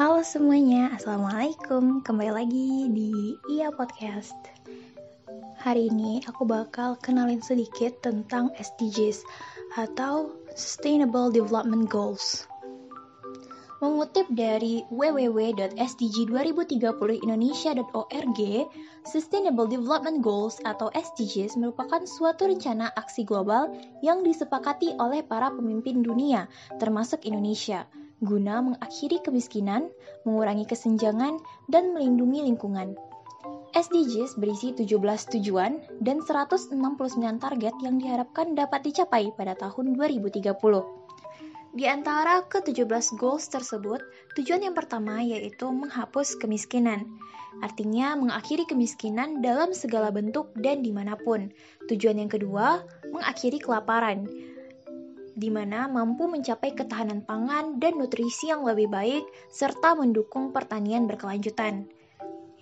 Halo semuanya, Assalamualaikum. Kembali lagi di IA Podcast. Hari ini aku bakal kenalin sedikit tentang SDGs Atau Sustainable Development Goals. Mengutip dari www.sdg2030indonesia.org, Sustainable Development Goals atau SDGs merupakan suatu rencana aksi global yang disepakati oleh para pemimpin dunia, termasuk Indonesia – guna mengakhiri kemiskinan, mengurangi kesenjangan, dan melindungi lingkungan. SDGs berisi 17 tujuan dan 169 target yang diharapkan dapat dicapai pada tahun 2030. Di antara ke-17 goals tersebut, tujuan yang pertama yaitu menghapus kemiskinan. Artinya mengakhiri kemiskinan dalam segala bentuk dan di mana pun. Tujuan yang kedua, mengakhiri kelaparan di mana mampu mencapai ketahanan pangan dan nutrisi yang lebih baik, serta mendukung pertanian berkelanjutan.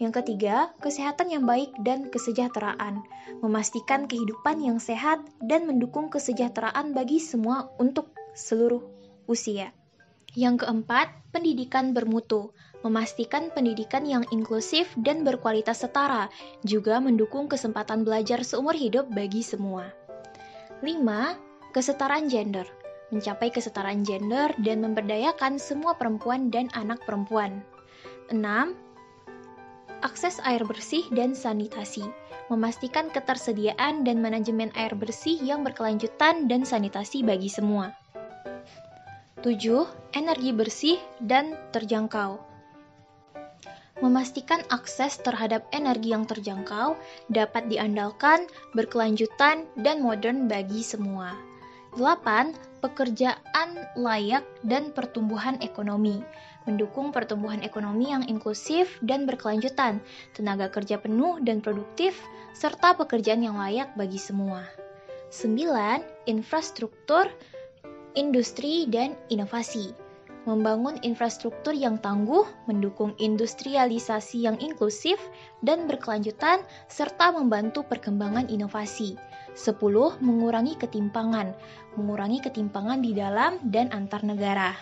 Yang ketiga, kesehatan yang baik dan kesejahteraan, memastikan kehidupan yang sehat dan mendukung kesejahteraan bagi semua untuk seluruh usia. Yang keempat, pendidikan bermutu, memastikan pendidikan yang inklusif dan berkualitas setara, juga mendukung kesempatan belajar seumur hidup bagi semua. 5 Kesetaraan gender mencapai kesetaraan gender dan memberdayakan semua perempuan dan anak perempuan. 6. Akses air bersih dan sanitasi memastikan ketersediaan dan manajemen air bersih yang berkelanjutan dan sanitasi bagi semua. 7. Energi bersih dan terjangkau memastikan akses terhadap energi yang terjangkau dapat diandalkan, berkelanjutan, dan modern bagi semua. 8. Pekerjaan layak dan pertumbuhan ekonomi. Mendukung pertumbuhan ekonomi yang inklusif dan berkelanjutan, tenaga kerja penuh dan produktif, serta pekerjaan yang layak bagi semua. 9. Infrastruktur, industri, dan inovasi membangun infrastruktur yang tangguh, mendukung industrialisasi yang inklusif dan berkelanjutan, serta membantu perkembangan inovasi. 10. Mengurangi ketimpangan, mengurangi ketimpangan di dalam dan antar negara.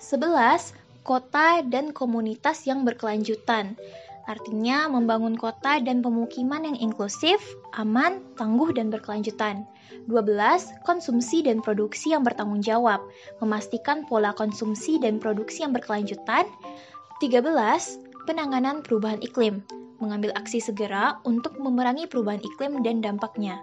11. Kota dan komunitas yang berkelanjutan, artinya membangun kota dan pemukiman yang inklusif, aman, tangguh, dan berkelanjutan. 12. Konsumsi dan produksi yang bertanggung jawab, memastikan pola konsumsi dan produksi yang berkelanjutan. 13. Penanganan perubahan iklim, mengambil aksi segera untuk memerangi perubahan iklim dan dampaknya.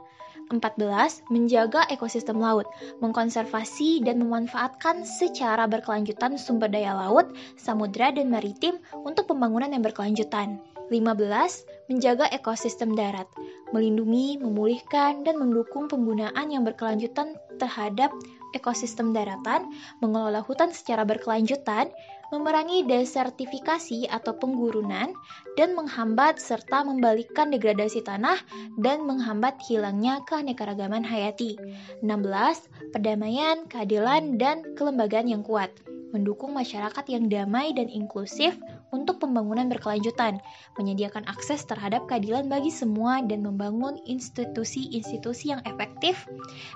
14. Menjaga ekosistem laut, mengkonservasi dan memanfaatkan secara berkelanjutan sumber daya laut, samudra, dan maritim untuk pembangunan yang berkelanjutan. 15. Menjaga ekosistem darat, melindungi, memulihkan, dan mendukung penggunaan yang berkelanjutan terhadap ekosistem daratan, mengelola hutan secara berkelanjutan, memerangi desertifikasi atau penggurunan, dan menghambat serta membalikkan degradasi tanah dan menghambat hilangnya keanekaragaman hayati. 16. Perdamaian, keadilan, dan kelembagaan yang kuat mendukung masyarakat yang damai dan inklusif untuk pembangunan berkelanjutan, menyediakan akses terhadap keadilan bagi semua, dan membangun institusi-institusi yang efektif,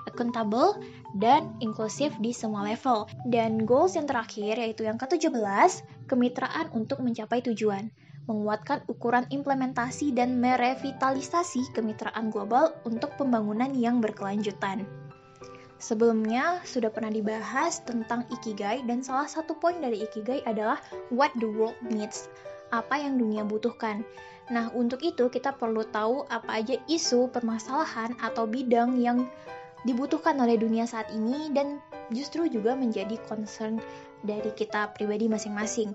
accountable, dan inklusif di semua level. Dan goals yang terakhir yaitu yang ke-17, kemitraan untuk mencapai tujuan menguatkan ukuran implementasi dan merevitalisasi kemitraan global untuk pembangunan yang berkelanjutan. Sebelumnya sudah pernah dibahas tentang ikigai dan salah satu poin dari ikigai adalah what the world needs, apa yang dunia butuhkan. Nah, untuk itu kita perlu tahu apa aja isu, permasalahan atau bidang yang dibutuhkan oleh dunia saat ini dan justru juga menjadi concern dari kita pribadi masing-masing.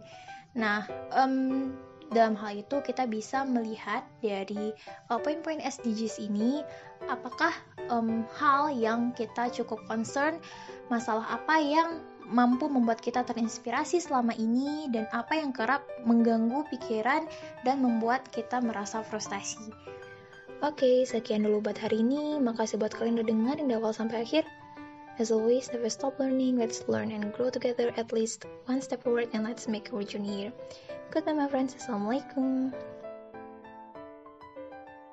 Nah, um, dalam hal itu kita bisa melihat dari uh, poin-poin SDGs ini apakah um, hal yang kita cukup concern masalah apa yang mampu membuat kita terinspirasi selama ini dan apa yang kerap mengganggu pikiran dan membuat kita merasa frustasi. Oke, sekian dulu buat hari ini. Makasih buat kalian udah dengerin dari awal sampai akhir. As always, never stop learning. Let's learn and grow together at least one step forward and let's make our here. Goodbye my friends. Assalamualaikum.